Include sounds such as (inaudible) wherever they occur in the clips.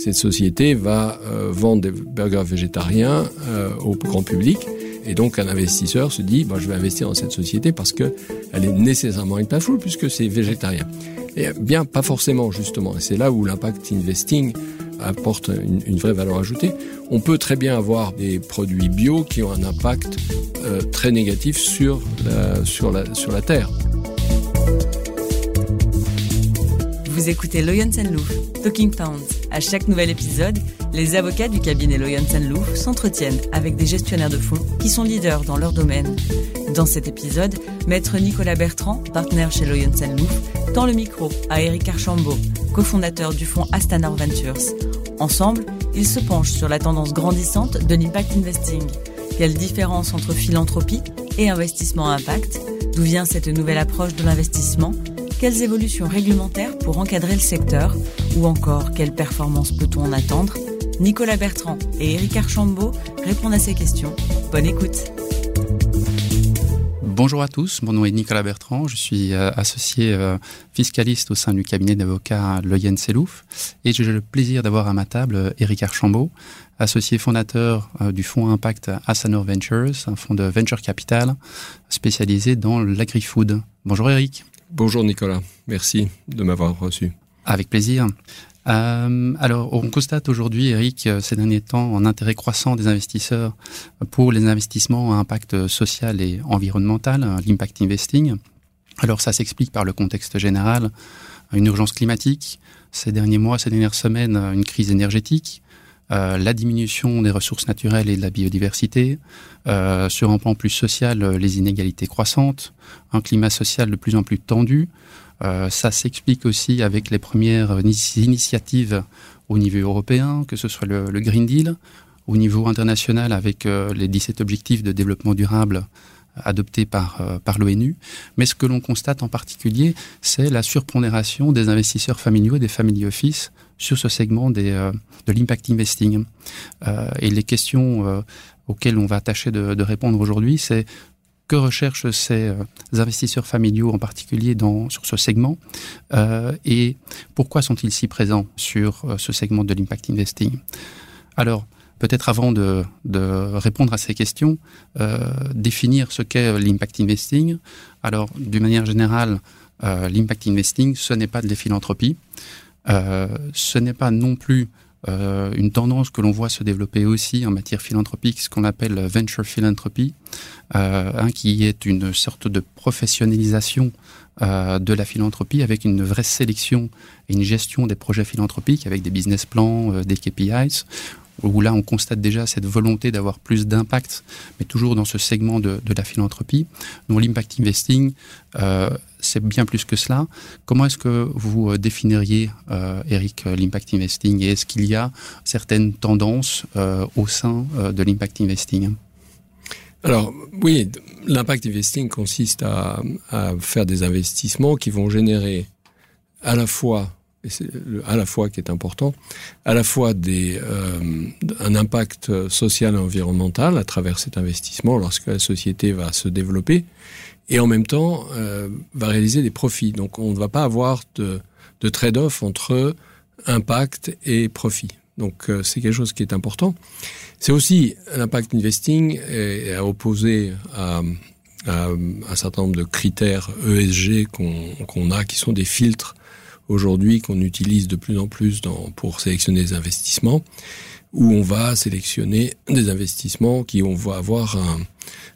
cette société va euh, vendre des burgers végétariens euh, au grand public. Et donc un investisseur se dit, bah, je vais investir dans cette société parce que elle est nécessairement une full puisque c'est végétarien. Et bien, pas forcément justement. Et c'est là où l'impact investing apporte une, vraie valeur ajoutée. On peut très bien avoir des produits bio qui ont un impact euh, très négatif sur la, sur la, sur la terre. Vous écoutez Loyens Louf, Talking Pounds. À chaque nouvel épisode, les avocats du cabinet Loyens Louf s'entretiennent avec des gestionnaires de fonds qui sont leaders dans leur domaine. Dans cet épisode, maître Nicolas Bertrand, partenaire chez Loyens Louf, tend le micro à Eric Archambault, cofondateur du fonds Astana Ventures. Ensemble, ils se penchent sur la tendance grandissante de l'impact investing. Quelle différence entre philanthropie et investissement à impact? D'où vient cette nouvelle approche de l'investissement? Quelles évolutions réglementaires pour encadrer le secteur? Ou encore, quelles performances peut-on en attendre Nicolas Bertrand et Eric Archambault répondent à ces questions. Bonne écoute Bonjour à tous, mon nom est Nicolas Bertrand, je suis euh, associé euh, fiscaliste au sein du cabinet d'avocats Loyen Selouf et j'ai le plaisir d'avoir à ma table Eric Archambault, associé fondateur euh, du fonds Impact Assanor Ventures, un fonds de venture capital spécialisé dans l'agri-food. Bonjour Eric. Bonjour Nicolas, merci de m'avoir reçu. Avec plaisir. Euh, alors, on constate aujourd'hui, Eric, euh, ces derniers temps, un intérêt croissant des investisseurs pour les investissements à impact social et environnemental, euh, l'impact investing. Alors, ça s'explique par le contexte général, une urgence climatique, ces derniers mois, ces dernières semaines, une crise énergétique, euh, la diminution des ressources naturelles et de la biodiversité, euh, sur un plan plus social, euh, les inégalités croissantes, un climat social de plus en plus tendu. Ça s'explique aussi avec les premières initiatives au niveau européen, que ce soit le, Green Deal, au niveau international avec les 17 objectifs de développement durable adoptés par, par l'ONU. Mais ce que l'on constate en particulier, c'est la surpondération des investisseurs familiaux et des family office sur ce segment euh, de l'impact investing. Euh, et les questions euh, auxquelles on va tâcher de répondre aujourd'hui, c'est que recherchent ces investisseurs familiaux en particulier dans, sur ce segment euh, et pourquoi sont-ils si présents sur ce segment de l'impact investing? Alors, peut-être avant de, de, répondre à ces questions, euh, définir ce qu'est l'impact investing. Alors, d'une manière générale, euh, l'impact investing, ce n'est pas de la philanthropie. Euh, ce n'est pas non plus euh, une tendance que l'on voit se développer aussi en matière philanthropique, ce qu'on appelle venture philanthropy, euh, hein, qui est une sorte de professionnalisation euh, de la philanthropie avec une vraie sélection et une gestion des projets philanthropiques avec des business plans, euh, des KPIs, où là on constate déjà cette volonté d'avoir plus d'impact, mais toujours dans ce segment de, de la philanthropie. Donc l'impact investing, euh, c'est bien plus que cela. Comment est-ce que vous euh, définiriez, euh, Eric, l'impact investing et est-ce qu'il y a certaines tendances au sein de l'impact investing? Alors oui, l'impact investing consiste à, à faire des investissements qui vont générer à la fois et c'est à la fois qui est important, à la fois des, euh, un impact social et environnemental à travers cet investissement lorsque la société va se développer, et en même temps euh, va réaliser des profits. Donc on ne va pas avoir de, de trade-off entre impact et profit. Donc euh, c'est quelque chose qui est important. C'est aussi l'impact investing est à opposer à, un certain nombre de critères ESG qu'on qu a, qui sont des filtres aujourd'hui qu'on utilise de plus en plus dans, pour sélectionner des investissements, où on va sélectionner des investissements qui on va avoir un,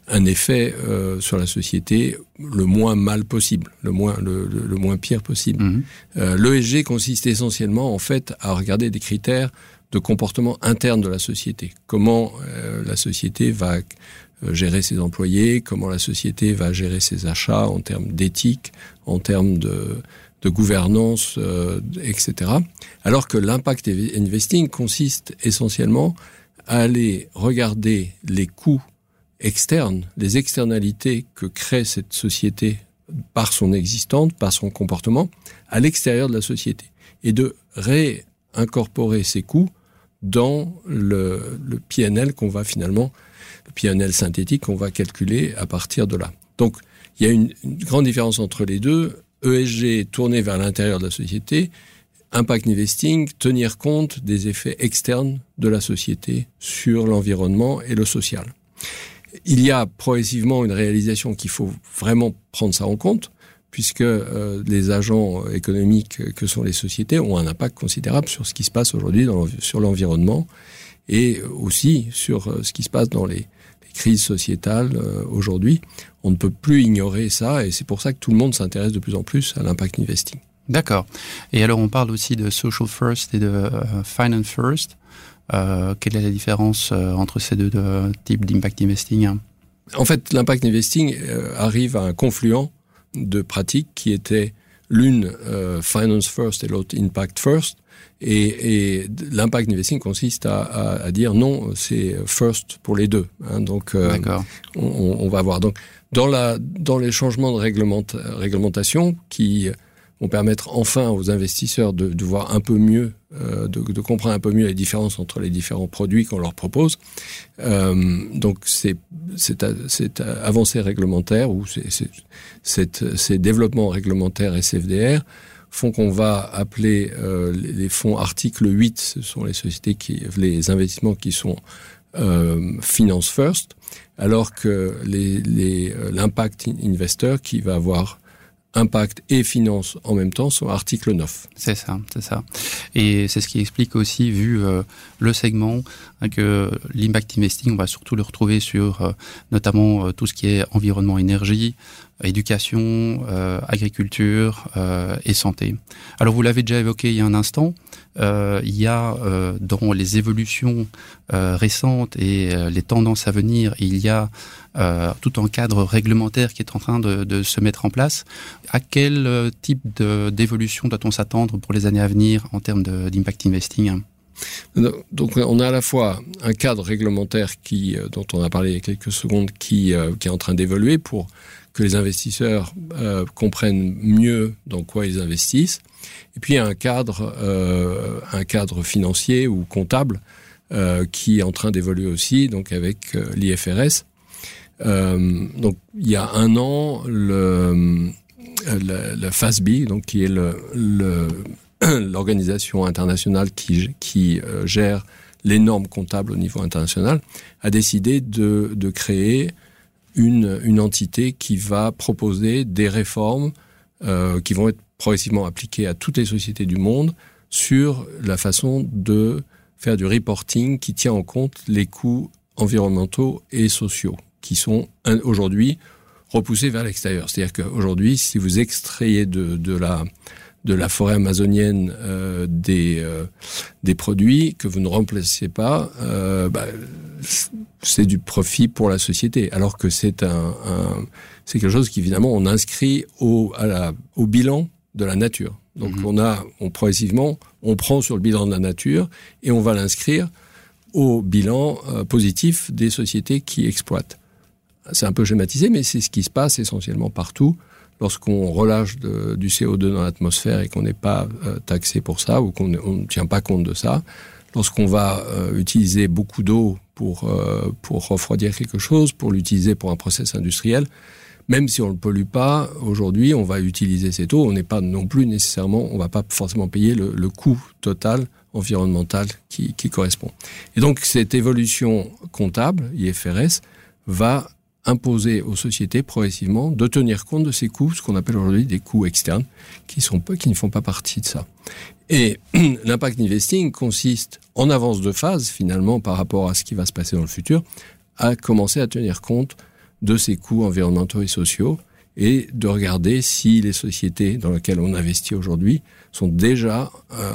un effet euh, sur la société le moins mal possible, le moins le, le, le moins pire possible. Mmh. Euh, L'ESG consiste essentiellement en fait à regarder des critères de comportement interne de la société. Comment euh, la société va gérer ses employés, comment la société va gérer ses achats en termes d'éthique, en termes de de gouvernance, euh, etc. Alors que l'impact investing consiste essentiellement à aller regarder les coûts externes, les externalités que crée cette société par son existante, par son comportement, à l'extérieur de la société, et de réincorporer ces coûts dans le, PNL qu'on va finalement, le PNL synthétique qu'on va calculer à partir de là. Donc, il y a une grande différence entre les deux. ESG tourné vers l'intérieur de la société, impact investing, tenir compte des effets externes de la société sur l'environnement et le social. Il y a progressivement une réalisation qu'il faut vraiment prendre ça en compte, puisque euh, les agents économiques que sont les sociétés ont un impact considérable sur ce qui se passe aujourd'hui sur l'environnement et aussi sur euh, ce qui se passe dans les, crises sociétales euh, aujourd'hui. On ne peut plus ignorer ça et c'est pour ça que tout le monde s'intéresse de plus en plus à l'impact investing. D'accord. Et alors on parle aussi de social first et de euh, finance first. quelle est la différence entre ces deux, types d'impact investing? En fait, l'impact investing arrive à un confluent de pratiques qui étaient l'une finance first et l'autre impact first. Et, et l'impact investing consiste à, à, à dire non, c'est first pour les deux. Hein, donc, euh, on, on, va voir. Donc, dans, la, dans les changements de réglementation qui vont permettre enfin aux investisseurs de, voir un peu mieux, euh, de, comprendre un peu mieux les différences entre les différents produits qu'on leur propose. Euh, donc, cette avancée réglementaire ou ces développements réglementaires SFDR fonds qu'on va appeler euh, les fonds article 8, ce sont les sociétés qui, les investissements qui sont finance first, alors que l'impact investor qui va avoir impact et finance en même temps sont article 9. C'est ça, c'est ça. Et c'est ce qui explique aussi, vu euh, le segment, hein, que l'impact investing, on va surtout le retrouver sur euh, notamment euh, tout ce qui est environnement, énergie, éducation, agriculture et santé. Alors vous l'avez déjà évoqué il y a un instant, euh, il y a euh, dans les évolutions euh, récentes et les tendances à venir, il y a tout un cadre réglementaire qui est en train de, se mettre en place. À quel type d'évolution doit-on s'attendre pour les années à venir en termes d'impact investing? Donc on a à la fois un cadre réglementaire dont on a parlé il y a quelques secondes, qui est en train d'évoluer pour que les investisseurs euh, comprennent mieux dans quoi ils investissent. Et puis un cadre, euh, un cadre financier ou comptable euh, qui est en train d'évoluer aussi, avec l'IFRS. Donc il y a un an, le, la, FASB, donc qui est (clears throat) l'organisation internationale qui, gère les normes comptables au niveau international, a décidé de créer une, entité qui va proposer des réformes euh, qui vont être progressivement appliquées à toutes les sociétés du monde sur la façon de faire du reporting qui tient en compte les coûts environnementaux et sociaux qui sont aujourd'hui repoussés vers l'extérieur. C'est-à-dire qu'aujourd'hui, si vous extrayez de, de la de la forêt amazonienne euh, des, euh, des produits que vous ne remplacez pas, euh, bah, c'est du profit pour la société. Alors que c'est un, un c'est quelque chose qui évidemment on inscrit au, à la, au bilan de la nature. Donc mmh. on a, on progressivement, on prend sur le bilan de la nature et on va l'inscrire au bilan euh, positif des sociétés qui exploitent. C'est un peu schématisé, mais c'est ce qui se passe essentiellement partout lorsqu'on relâche du CO2 dans l'atmosphère et qu'on n'est pas euh, taxé pour ça ou qu'on ne tient pas compte de ça, lorsqu'on va euh, utiliser beaucoup d'eau pour, euh, pour refroidir quelque chose, pour l'utiliser pour un process industriel, même si on ne le pollue pas, aujourd'hui, on va utiliser cette eau. On n'est pas non plus nécessairement, on va pas forcément payer le, coût total environnemental qui correspond. Et donc, cette évolution comptable, IFRS, va imposer aux sociétés progressivement de tenir compte de ces coûts, ce qu'on appelle aujourd'hui des coûts externes, qui, sont, qui ne font pas partie de ça. Et (clears throat) l'impact investing consiste en avance de phase, finalement, par rapport à ce qui va se passer dans le futur, à commencer à tenir compte de ces coûts environnementaux et sociaux et de regarder si les sociétés dans lesquelles on investit aujourd'hui sont déjà euh,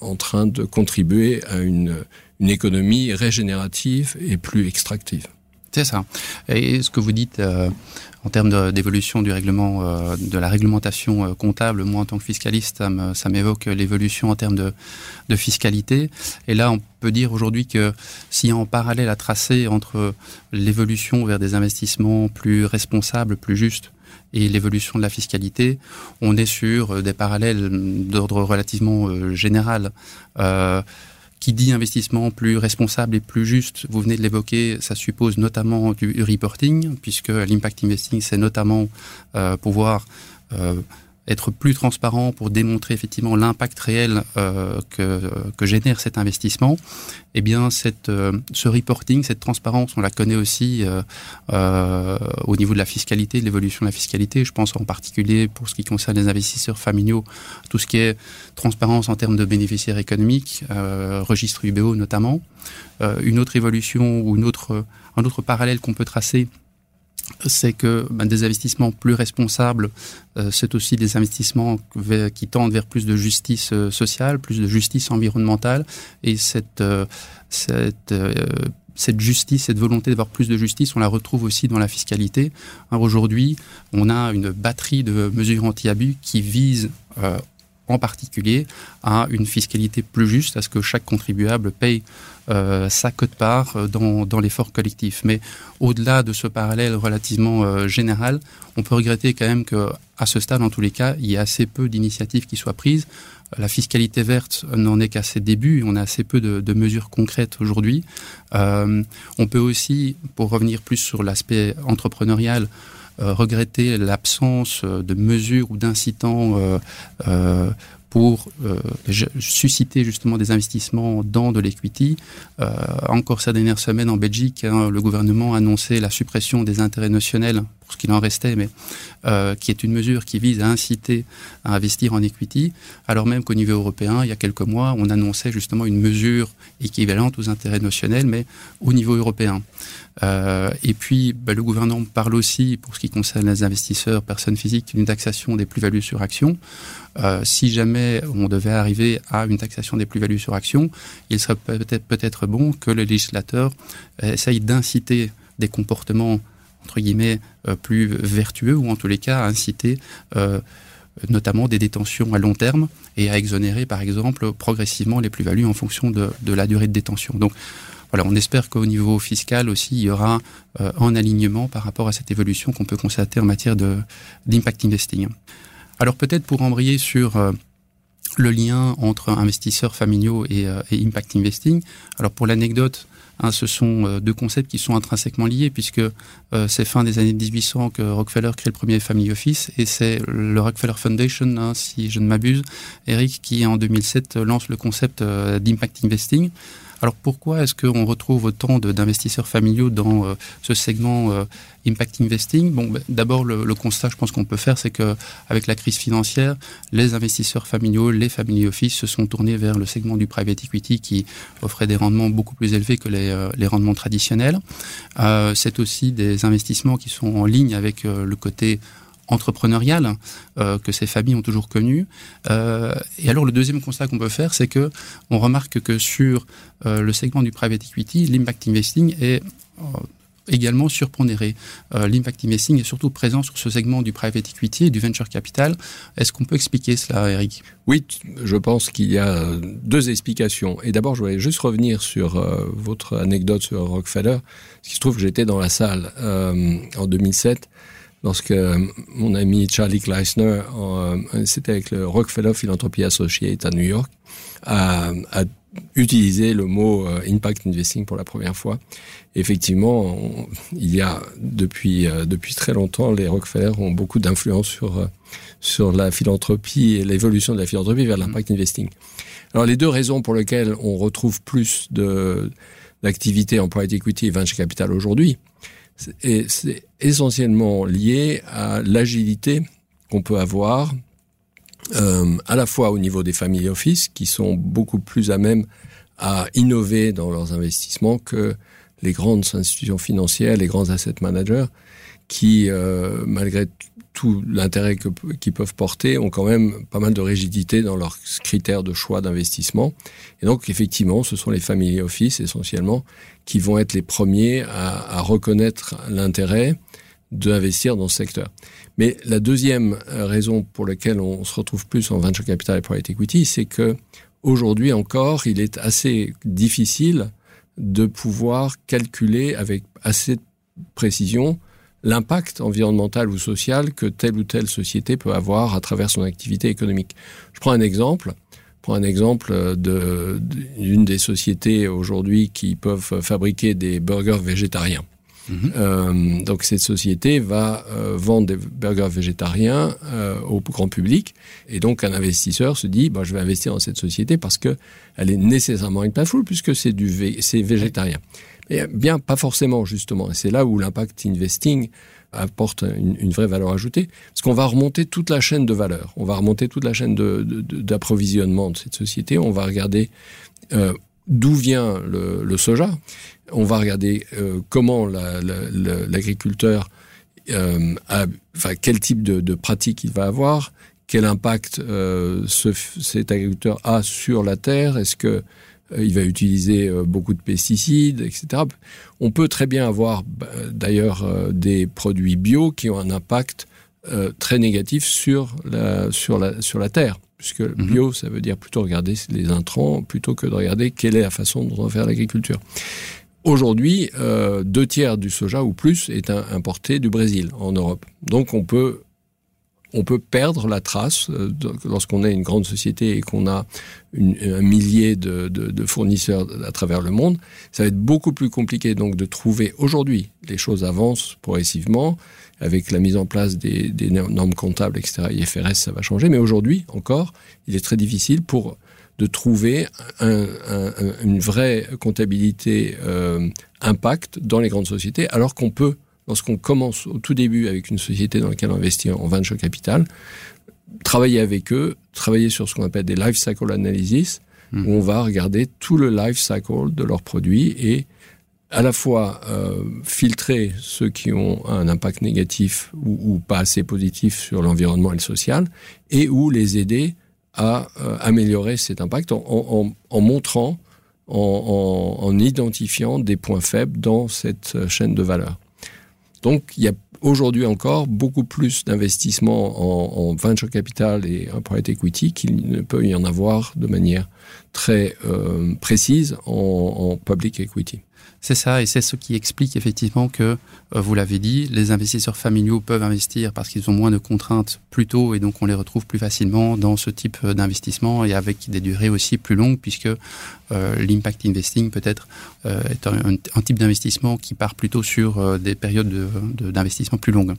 en, train de contribuer à une économie régénérative et plus extractive. C'est ça. Et ce que vous dites euh, en termes d'évolution du règlement, euh, de la réglementation euh, comptable, moi en tant que fiscaliste, ça m'évoque l'évolution en termes de, de, fiscalité. Et là, on peut dire aujourd'hui que s'il y a en parallèle à tracer entre l'évolution vers des investissements plus responsables, plus justes, et l'évolution de la fiscalité, on est sur des parallèles d'ordre relativement euh, général. Qui dit investissement plus responsable et plus juste, vous venez de l'évoquer, ça suppose notamment du reporting, puisque l'impact investing, c'est notamment euh, pouvoir euh, être plus transparent pour démontrer effectivement l'impact réel euh, que, que, génère cet investissement, eh bien cette, euh, ce reporting, cette transparence, on la connaît aussi euh, euh, au niveau de la fiscalité, de l'évolution de la fiscalité. Je pense en particulier pour ce qui concerne les investisseurs familiaux, tout ce qui est transparence en termes de bénéficiaires économiques, euh, registre UBO notamment. une autre évolution ou une autre, un autre parallèle qu'on peut tracer c'est que ben, des investissements plus responsables, euh, c'est aussi des investissements qui tendent vers plus de justice euh, sociale, plus de justice environnementale. Et cette, euh, cette, cette justice, cette volonté d'avoir plus de justice, on la retrouve aussi dans la fiscalité. Aujourd'hui, on a une batterie de mesures anti-abus qui visent en particulier à une fiscalité plus juste, à ce que chaque contribuable paye euh, sa cote-part euh, dans, dans l'effort collectif. Mais au-delà de ce parallèle relativement euh, général, on peut regretter quand même que, à ce stade, en tous les cas, il y a assez peu d'initiatives qui soient prises. La fiscalité verte n'en est qu'à ses débuts. On a assez peu de, mesures concrètes aujourd'hui. On peut aussi, pour revenir plus sur l'aspect entrepreneurial, regretter l'absence de mesures ou d'incitants euh, pour euh, susciter justement des investissements dans de l'equity. Euh, encore ces dernières semaines en Belgique, hein, le gouvernement a annoncé la suppression des intérêts notionnels pour ce qu'il en restait, mais euh, qui est une mesure qui vise à inciter à investir en equity, alors même qu'au niveau européen, il y a quelques mois, on annonçait justement une mesure équivalente aux intérêts notionnels, mais au niveau européen. Euh, et puis, bah, le gouvernement parle aussi, pour ce qui concerne les investisseurs, personnes physiques, d'une taxation des plus-values sur actions. Euh, si jamais on devait arriver à une taxation des plus-values sur actions, il serait peut-être peut-être bon que le législateur essaye d'inciter des comportements entre guillemets euh, plus vertueux ou en tous les cas à inciter euh, notamment des détentions à long terme et à exonérer par exemple progressivement les plus-values en fonction de, de, la durée de détention. Donc voilà, on espère qu'au niveau fiscal aussi il y aura euh, un alignement par rapport à cette évolution qu'on peut constater en matière d'impact investing. Alors peut-être pour embrayer sur euh, le lien entre investisseurs familiaux et, euh, impact investing. Alors pour l'anecdote, hein, ce sont euh, deux concepts qui sont intrinsèquement liés puisque c'est fin des années 1800 que Rockefeller crée le premier Family Office et c'est le Rockefeller Foundation, hein, si je ne m'abuse, Eric, qui en 2007 lance le concept d'impact investing. Alors pourquoi est-ce qu'on retrouve autant d'investisseurs familiaux dans euh, ce segment euh, impact investing? Bon, ben, d'abord le, constat, je pense qu'on peut faire, c'est que avec la crise financière, les investisseurs familiaux, les family office se sont tournés vers le segment du private equity qui offrait des rendements beaucoup plus élevés que les, euh, rendements traditionnels. C'est aussi des investissements qui sont en ligne avec le côté entrepreneuriale euh, que ces familles ont toujours connu. Euh, et alors le deuxième constat qu'on peut faire, c'est que on remarque que sur euh, le segment du private equity, l'impact investing est également surpondéré. L'impact investing est surtout présent sur ce segment du private equity et du venture capital. Est-ce qu'on peut expliquer cela, Eric? Oui, je pense qu'il y a deux explications. Et d'abord, je voulais juste revenir sur votre anecdote sur Rockefeller. Il se trouve j'étais dans la salle en 2007 lorsque mon ami Charlie Kleisner, euh, c'était avec le Rockefeller Philanthropy Associate à New York, a, a utilisé le mot euh, impact investing pour la première fois. Effectivement, on, il y a depuis euh, depuis très longtemps, les Rockefeller ont beaucoup d'influence sur euh, sur la philanthropie et l'évolution de la philanthropie vers l'impact investing. Alors les deux raisons pour lesquelles on retrouve plus de d'activité en private equity et venture capital aujourd'hui, et c'est essentiellement lié à l'agilité qu'on peut avoir euh, à la fois au niveau des family office qui sont beaucoup plus à même à innover dans leurs investissements que les grandes institutions financières, les grands asset managers qui, euh, malgré tout l'intérêt qu'ils peuvent porter, ont quand même pas mal de rigidité dans leurs critères de choix d'investissement. Et donc, effectivement, ce sont les family office essentiellement qui vont être les premiers à, reconnaître l'intérêt d'investir dans ce secteur. Mais la deuxième raison pour laquelle on se retrouve plus en venture capital et private equity, c'est que aujourd'hui encore, il est assez difficile de pouvoir calculer avec assez de précision l'impact environnemental ou social que telle ou telle société peut avoir à travers son activité économique. Je prends un exemple. Je prends un exemple d'une de, des sociétés aujourd'hui qui peuvent fabriquer des burgers végétariens. Mhm. donc cette société va vendre des burgers végétariens au grand public. Et donc un investisseur se dit, bah, je vais investir dans cette société parce que elle est nécessairement une food puisque c'est du c'est végétarien. Mais bien pas forcément justement. Et c'est là où l'impact investing apporte une, vraie valeur ajoutée, parce qu'on va remonter toute la chaîne de valeur, on va remonter toute la chaîne d'approvisionnement de, cette société, on va regarder euh, d'où vient le, soja, on va regarder euh, comment l'agriculteur euh, a, enfin, quel type de, pratique il va avoir, quel impact ce, cet agriculteur a sur la terre, est-ce que euh, il va utiliser euh, beaucoup de pesticides, etc. On peut très bien avoir bah, d'ailleurs euh, des produits bio qui ont un impact très négatif sur la, sur la, sur la terre. Puisque mhm. bio, ça veut dire plutôt regarder les intrants plutôt que de regarder quelle est la façon dont on va faire l'agriculture. Aujourd'hui, deux tiers du soja ou plus est importé du Brésil en Europe. Donc on peut on peut perdre la trace euh, lorsqu'on est une grande société et qu'on a un millier de, fournisseurs à travers le monde. Ça va être beaucoup plus compliqué donc de trouver aujourd'hui. Les choses avancent progressivement avec la mise en place des, normes comptables, etc. IFRS, ça va changer. Mais aujourd'hui encore, il est très difficile pour de trouver une vraie comptabilité euh, impact dans les grandes sociétés, alors qu'on peut lorsqu'on commence au tout début avec une société dans laquelle on investit en venture capital, travailler avec eux, travailler sur ce qu'on appelle des life cycle analysis, hmm. où on va regarder tout le life cycle de leurs produits et à la fois euh, filtrer ceux qui ont un impact négatif ou, pas assez positif sur l'environnement et le social, et ou les aider à euh, améliorer cet impact en, montrant, en, en, identifiant des points faibles dans cette chaîne de valeur. Donc, il y a aujourd'hui encore beaucoup plus d'investissements en, venture capital et en private equity qu'il ne peut y en avoir de manière très euh, précise en public equity. C'est ça, et c'est ce qui explique effectivement que, euh, vous l'avez dit, les investisseurs familiaux peuvent investir parce qu'ils ont moins de contraintes plus tôt et donc on les retrouve plus facilement dans ce type euh, d'investissement et avec des durées aussi plus longues puisque euh, l'impact investing peut-être est un, type d'investissement qui part plutôt sur des périodes d'investissement plus longues.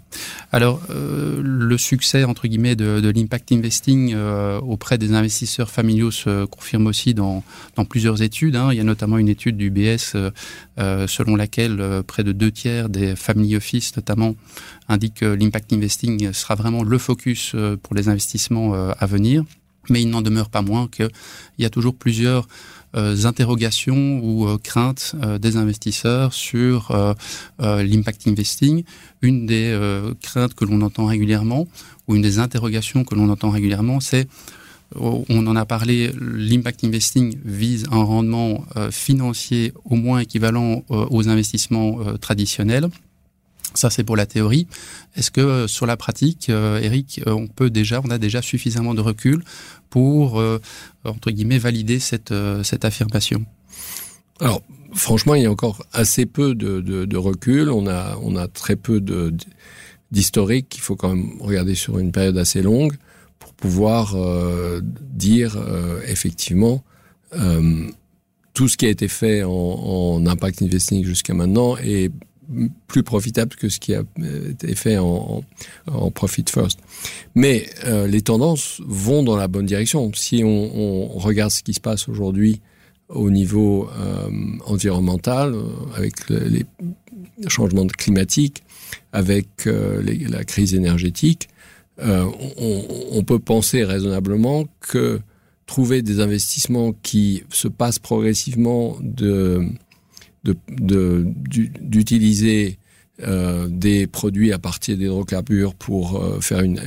Alors, le succès entre guillemets de, l'impact investing auprès des investisseurs familiaux se confirme aussi dans, plusieurs études. Hein. Il y a notamment une étude du BS selon laquelle euh, près de deux tiers des family office notamment indiquent que l'impact investing sera vraiment le focus euh, pour les investissements à venir. Mais il n'en demeure pas moins qu'il y a toujours plusieurs interrogations ou craintes des investisseurs sur l'impact investing. Une des craintes que l'on entend régulièrement ou une des interrogations que l'on entend régulièrement, c'est on en a parlé, l'impact investing vise un rendement euh, financier au moins équivalent euh, aux investissements euh, traditionnels. Ça, c'est pour la théorie. Est-ce que sur la pratique, Eric, on peut déjà, on a déjà suffisamment de recul pour, entre guillemets, valider cette, cette affirmation? Alors, franchement, il y a encore assez peu de, de, recul. On a, on a très peu d'historique. Il faut quand même regarder sur une période assez longue pour pouvoir euh, dire euh, effectivement euh, tout ce qui a été fait en, impact investing jusqu'à maintenant est plus profitable que ce qui a été fait en, profit first. Mais les tendances vont dans la bonne direction. Si on, regarde ce qui se passe aujourd'hui au niveau environnemental, avec les changements climatiques, avec la crise énergétique, euh, on, peut penser raisonnablement que trouver des investissements qui se passent progressivement de d'utiliser euh, des produits à partir d'hydrocarbures pour euh, faire une,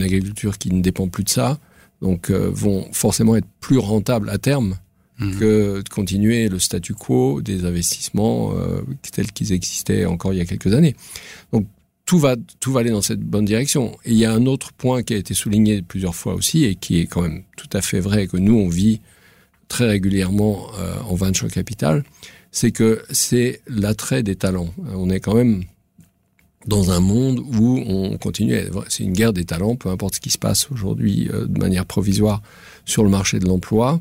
agriculture qui ne dépend plus de ça, donc vont forcément être plus rentables à terme mmh. que de continuer le statu quo des investissements tels qu'ils existaient encore il y a quelques années. Donc tout va, aller dans cette bonne direction. Et il y a un autre point qui a été souligné plusieurs fois aussi et qui est quand même tout à fait vrai que nous, on vit très régulièrement euh, en venture capital, c'est que c'est l'attrait des talents. On est quand même dans un monde où on continue, c'est une guerre des talents, peu importe ce qui se passe aujourd'hui euh, de manière provisoire sur le marché de l'emploi.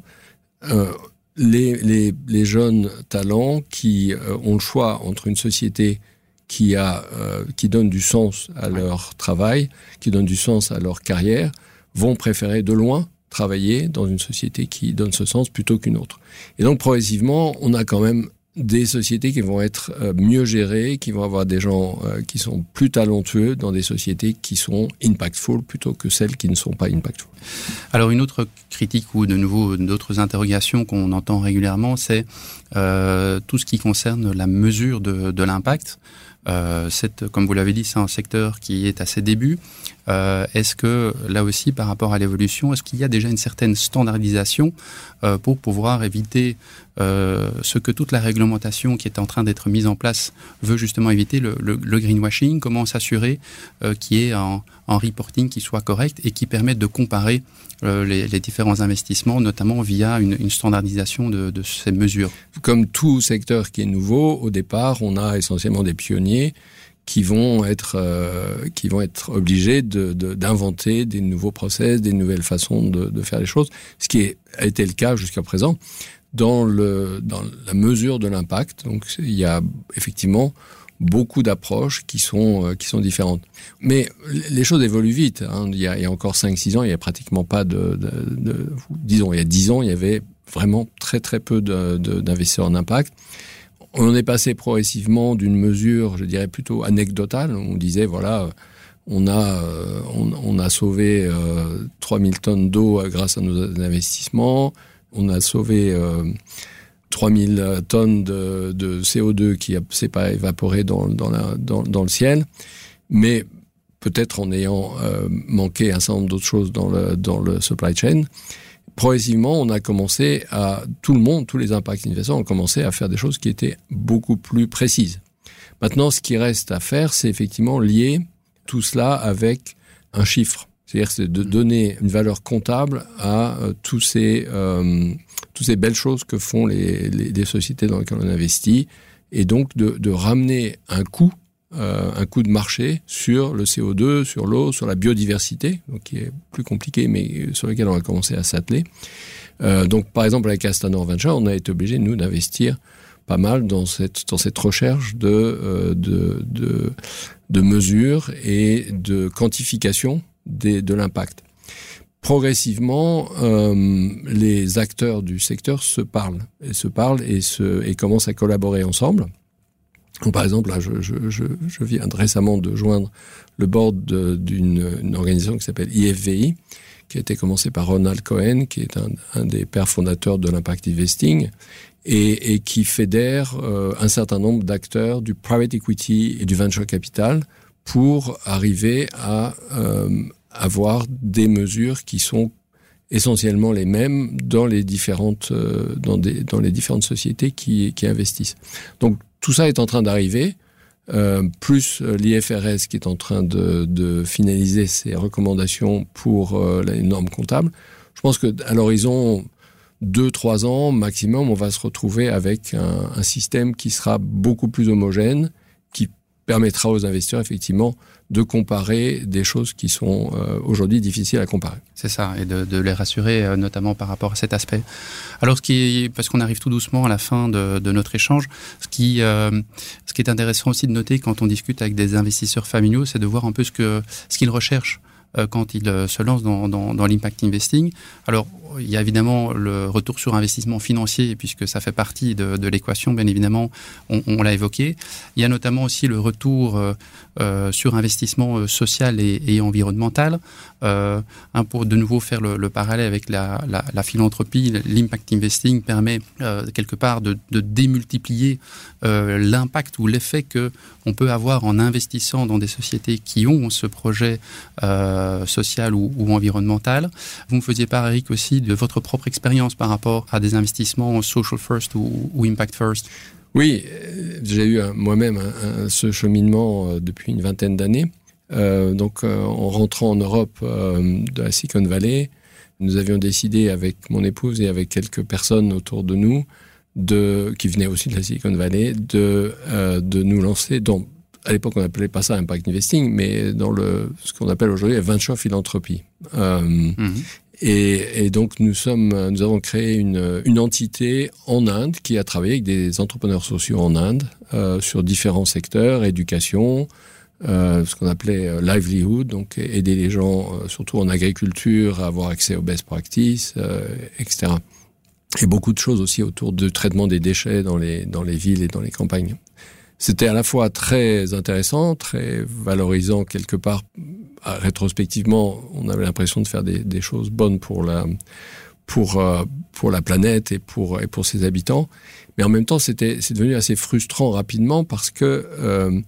Euh, les, jeunes talents qui ont le choix entre une société qui a euh, qui donne du sens à leur travail, qui donne du sens à leur carrière, vont préférer de loin travailler dans une société qui donne ce sens plutôt qu'une autre. Et donc progressivement, on a quand même des sociétés qui vont être euh, mieux gérées, qui vont avoir des gens euh, qui sont plus talentueux dans des sociétés qui sont impactful plutôt que celles qui ne sont pas impactful. Alors une autre critique ou de nouveau d'autres interrogations qu'on entend régulièrement, c'est euh, tout ce qui concerne la mesure de, de l'impact. Euh, comme vous l'avez dit, c'est un secteur qui est à ses débuts. Euh, est-ce que là aussi, par rapport à l'évolution, est-ce qu'il y a déjà une certaine standardisation euh, pour pouvoir éviter euh, ce que toute la réglementation qui est en train d'être mise en place veut justement éviter, le, greenwashing? Comment s'assurer qu'il y ait un, reporting qui soit correct et qui permette de comparer les, différents investissements, notamment via une, standardisation de ces mesures? Comme tout secteur qui est nouveau, au départ, on a essentiellement des pionniers qui vont être euh, qui vont être obligés d'inventer de, de, des nouveaux process, des nouvelles façons de, faire les choses, ce qui a été le cas jusqu'à présent dans la mesure de l'impact. Donc il y a effectivement beaucoup d'approches qui sont euh, différentes. Mais les choses évoluent vite. Hein. Il, y a, encore 5-6 ans, il y a pratiquement pas de disons il y a 10 ans, il y avait vraiment très très peu d'investisseurs en impact on est passé progressivement d'une mesure, je dirais plutôt anecdotale. On disait voilà, on a a sauvé euh, 3000 tonnes d'eau grâce à nos investissements. On a sauvé euh, 3000 tonnes de, de CO2 qui s'est pas évaporé dans, dans, le ciel, mais peut-être en ayant euh, manqué un certain nombre d'autres choses dans le supply chain progressivement, on a commencé à tout le monde, tous les impacts investisseurs ont commencé à faire des choses qui étaient beaucoup plus précises. Maintenant, ce qui reste à faire, c'est effectivement lier tout cela avec un chiffre. C'est-à-dire c'est de donner une valeur comptable à euh, tous ces euh, toutes ces belles choses que font les, les, les, sociétés dans lesquelles on investit, et donc de, de ramener un coût euh, un coût de marché sur le CO2, sur l'eau, sur la biodiversité, donc qui est plus compliqué, mais sur lequel on va commencer à s'atteler. Euh, donc, par exemple, avec Astanor Venture, on a été obligé, nous, d'investir pas mal dans cette, recherche de, euh, mesures et de quantification de l'impact. Progressivement, euh, les acteurs du secteur se parlent se parlent et commencent à collaborer ensemble. Donc, par exemple, là, je, je, je, viens récemment de joindre le board d'une organisation qui s'appelle IFVI, qui a été commencée par Ronald Cohen, qui est un, un des pères fondateurs de l'impact investing, et, et qui fédère euh, un certain nombre d'acteurs du private equity et du venture capital pour arriver à euh, avoir des mesures qui sont essentiellement les mêmes dans les différentes euh, dans, des, dans les différentes sociétés qui, qui investissent. Donc tout ça est en train d'arriver, euh, plus euh, l'IFRS qui est en train de, finaliser ses recommandations pour euh, les normes comptables. Je pense que à l'horizon deux trois ans maximum, on va se retrouver avec un, un système qui sera beaucoup plus homogène, qui permettra aux investisseurs effectivement de comparer des choses qui sont euh, aujourd'hui difficiles à comparer. C'est ça, et de, de les rassurer euh, notamment par rapport à cet aspect. Alors, ce qui, parce qu'on arrive tout doucement à la fin de, de notre échange, ce qui, euh, ce qui est intéressant aussi de noter quand on discute avec des investisseurs familiaux, c'est de voir un peu ce ce qu'ils recherchent euh, quand ils euh, se lancent dans, dans, dans l'impact investing. Alors, il y a évidemment le retour sur investissement financier, puisque ça fait partie de, l'équation, bien évidemment, on, l'a évoqué. Il y a notamment aussi le retour euh, euh sur investissement euh, social et, environnemental. Pour de nouveau faire le, le parallèle avec la, la, la philanthropie, l'impact investing permet quelque part de, démultiplier l'impact ou l'effet que on peut avoir en investissant dans des sociétés qui ont ce projet social ou, ou environnemental. Vous me faisiez part, Eric, aussi de votre propre expérience par rapport à des investissements social first ou, ou impact first? Oui, j'ai eu moi-même ce cheminement euh, depuis une vingtaine d'années. Euh, donc, euh, en rentrant en Europe euh, de la Silicon Valley, nous avions décidé avec mon épouse et avec quelques personnes autour de nous, de, qui venaient aussi de la Silicon Valley, de, euh, de nous lancer dans à l'époque on n'appelait pas ça impact investing, mais dans le ce qu'on appelle aujourd'hui la venture philanthropie. Euh, mm -hmm. Et, donc nous sommes, nous avons créé une, une, entité en Inde qui a travaillé avec des entrepreneurs sociaux en Inde euh, sur différents secteurs, éducation, euh, ce qu'on appelait euh, livelihood, donc aider les gens, euh, surtout en agriculture, à avoir accès aux best practices, euh, etc. Et beaucoup de choses aussi autour du traitement des déchets dans les dans les villes et dans les campagnes. C'était à la fois très intéressant, très valorisant quelque part rétrospectivement, on avait l'impression de faire des, choses bonnes pour la euh, planète et pour ses habitants. Mais en même temps, c'est devenu assez frustrant rapidement parce que euh,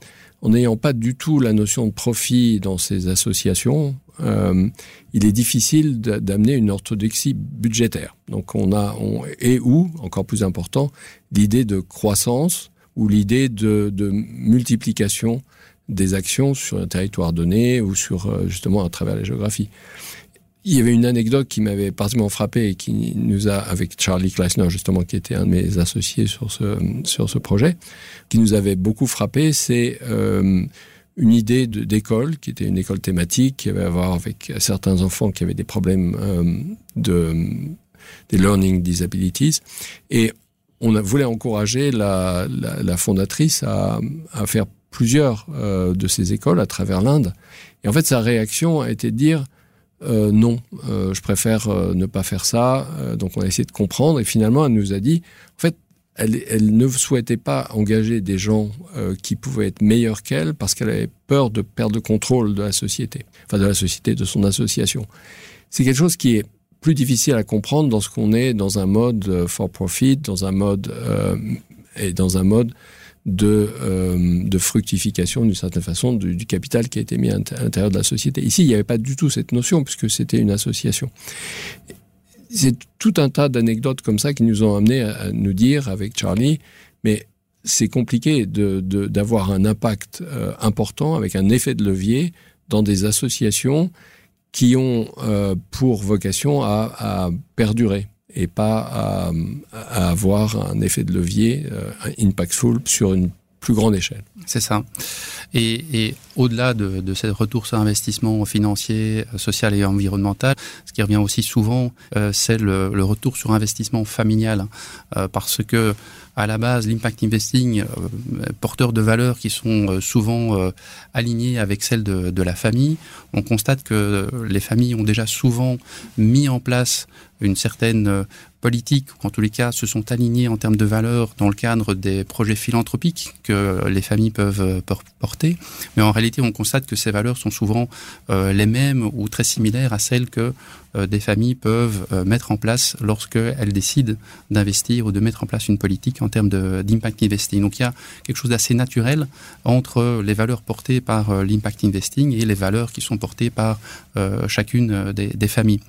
en n'ayant pas du tout la notion de profit dans ces associations, euh, il est difficile d'amener une orthodoxie budgétaire. Donc on a et ou encore plus important l'idée de croissance ou l'idée de multiplication des actions sur un territoire donné ou sur euh, justement à travers la géographie. Il y avait une anecdote qui m'avait particulièrement frappé et qui nous a, avec Charlie Kleisner justement, qui était un de mes associés sur ce sur ce projet, qui nous avait beaucoup frappé, c'est euh, une idée d'école qui était une école thématique qui avait à voir avec certains enfants qui avaient des problèmes euh, de des learning disabilities et on voulait encourager la, fondatrice à faire plusieurs euh, de ces écoles à travers l'Inde. Et en fait, sa réaction a été de dire euh, non, euh, je préfère ne pas faire ça. Donc, on a essayé de comprendre et finalement, elle nous a dit, en fait, elle, ne souhaitait pas engager des gens qui pouvaient être meilleurs qu'elle parce qu'elle avait peur de perdre le contrôle de la société, enfin de la société, de son association. C'est quelque chose qui est plus difficile à comprendre dans ce qu'on est dans un mode for profit, dans un mode et dans un mode de, euh, de fructification d'une certaine façon du, capital qui a été mis à l'intérieur de la société. Ici, il n'y avait pas du tout cette notion puisque c'était une association. C'est tout un tas d'anecdotes comme ça qui nous ont amené à, nous dire avec Charlie, mais c'est compliqué d'avoir un impact euh, important avec un effet de levier dans des associations qui ont euh, pour vocation à perdurer et pas à, avoir un effet de levier euh, impactful sur une plus grande échelle. C'est ça. Et, au-delà de, de ce retour sur investissement financier, social et environnemental, ce qui revient aussi souvent, euh, c'est le, retour sur investissement familial, euh, parce que à la base, l'impact investing, euh, porteur de valeurs qui sont souvent alignées avec celles de, de la famille, on constate que les familles ont déjà souvent mis en place une certaine politiques, ou en tous les cas se sont alignés en termes de valeurs dans le cadre des projets philanthropiques que les familles peuvent porter. Mais en réalité, on constate que ces valeurs sont souvent euh, les mêmes ou très similaires à celles que des familles peuvent euh, mettre en place lorsqu'elles décident d'investir ou de mettre en place une politique en termes d'impact investing. Donc il y a quelque chose d'assez naturel entre les valeurs portées par euh, l'impact investing et les valeurs qui sont portées par euh, chacune des, familles.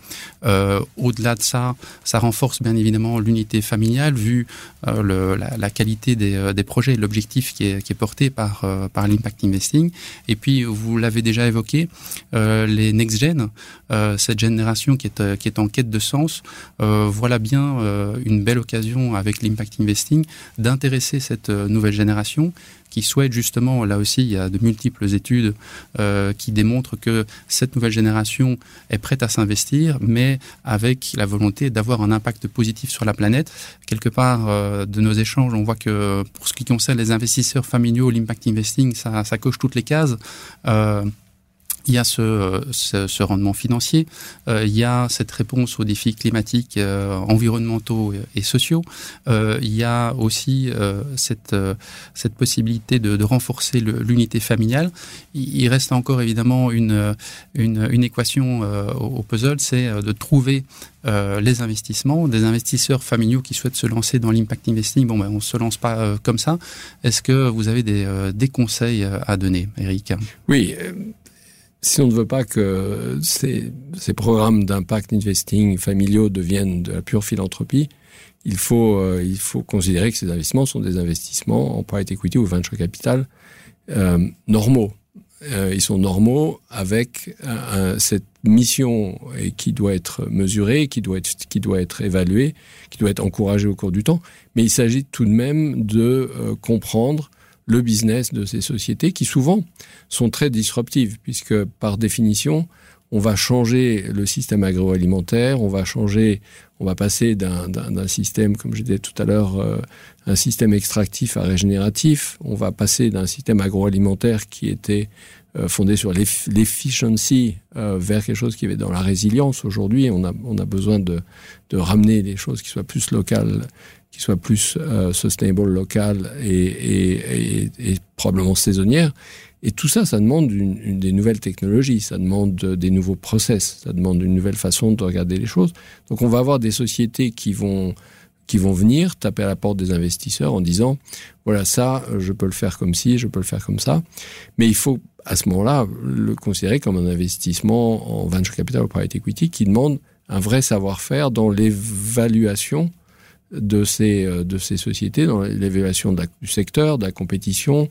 Euh, Au-delà de ça, ça renforce bien évidemment l'unité familiale vu euh, la, qualité des, euh, des projets, l'objectif qui est, porté par, euh, l'impact investing. Et puis, vous l'avez déjà évoqué, euh, les next-gen, euh, cette génération qui est, euh, qui est en quête de sens, euh, voilà bien euh, une belle occasion avec l'impact investing d'intéresser cette nouvelle génération qui souhaite justement, là aussi, il y a de multiples études qui démontrent que cette nouvelle génération est prête à s'investir, mais avec la volonté d'avoir un impact positif sur la planète. Quelque part, de nos échanges, on voit que pour ce qui concerne les investisseurs familiaux, l'impact investing, ça, coche toutes les cases. Il y a ce, ce, ce rendement financier, euh, il y a cette réponse aux défis climatiques, euh, environnementaux et, sociaux. Euh, il y a aussi euh, cette, euh, cette possibilité de, de renforcer l'unité familiale. Il, reste encore évidemment une, une, une équation euh, au puzzle, c'est de trouver euh, les investissements, des investisseurs familiaux qui souhaitent se lancer dans l'impact investing. Bon, ben, on ne se lance pas euh, comme ça. Est-ce que vous avez des, euh, des conseils à donner, Eric? Oui si on ne veut pas que ces, ces programmes d'impact investing familiaux deviennent de la pure philanthropie, il faut, euh, il faut considérer que ces investissements sont des investissements en private equity ou venture capital euh, normaux. Euh, ils sont normaux avec un, cette mission et qui doit être mesurée, qui doit être, qui doit être évaluée, qui doit être encouragée au cours du temps. Mais il s'agit tout de même de euh, comprendre le business de ces sociétés qui souvent sont très disruptives puisque par définition on va changer le système agroalimentaire, on va changer, on va passer d'un système, comme je disais tout à l'heure, euh, un système extractif à régénératif, on va passer d'un système agroalimentaire qui était euh, fondé sur l'efficiency euh, vers quelque chose qui est dans la résilience. Aujourd'hui, on a, on a besoin de, de ramener des choses qui soient plus locales, soient plus sustainable, locales et, probablement saisonnières. Et tout ça, ça demande des nouvelles technologies, ça demande des nouveaux process, ça demande une nouvelle façon de regarder les choses. Donc on va avoir des sociétés qui vont qui vont venir taper à la porte des investisseurs en disant voilà ça je peux le faire comme ci je peux le faire comme ça mais il faut à ce moment-là le considérer comme un investissement en venture capital ou private equity qui demande un vrai savoir-faire dans l'évaluation de ces de ces sociétés dans l'évaluation du secteur de la compétition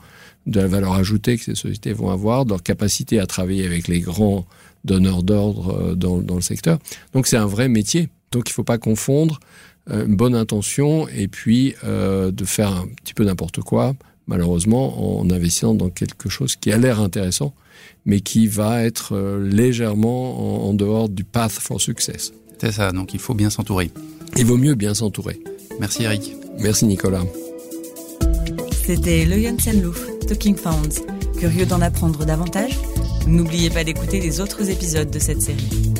de la valeur ajoutée que ces sociétés vont avoir, de leur capacité à travailler avec les grands donneurs d'ordre dans, dans le secteur. Donc c'est un vrai métier. Donc il ne faut pas confondre euh, une bonne intention et puis euh, de faire un petit peu n'importe quoi, malheureusement, en investissant dans quelque chose qui a l'air intéressant, mais qui va être euh, légèrement en, en dehors du path for success. C'est ça, donc il faut bien s'entourer. Il vaut mieux bien s'entourer. Merci Eric. Merci Nicolas. C'était Le Janssen Louf, Talking Founds. Curieux d'en apprendre davantage? N'oubliez pas d'écouter les autres épisodes de cette série.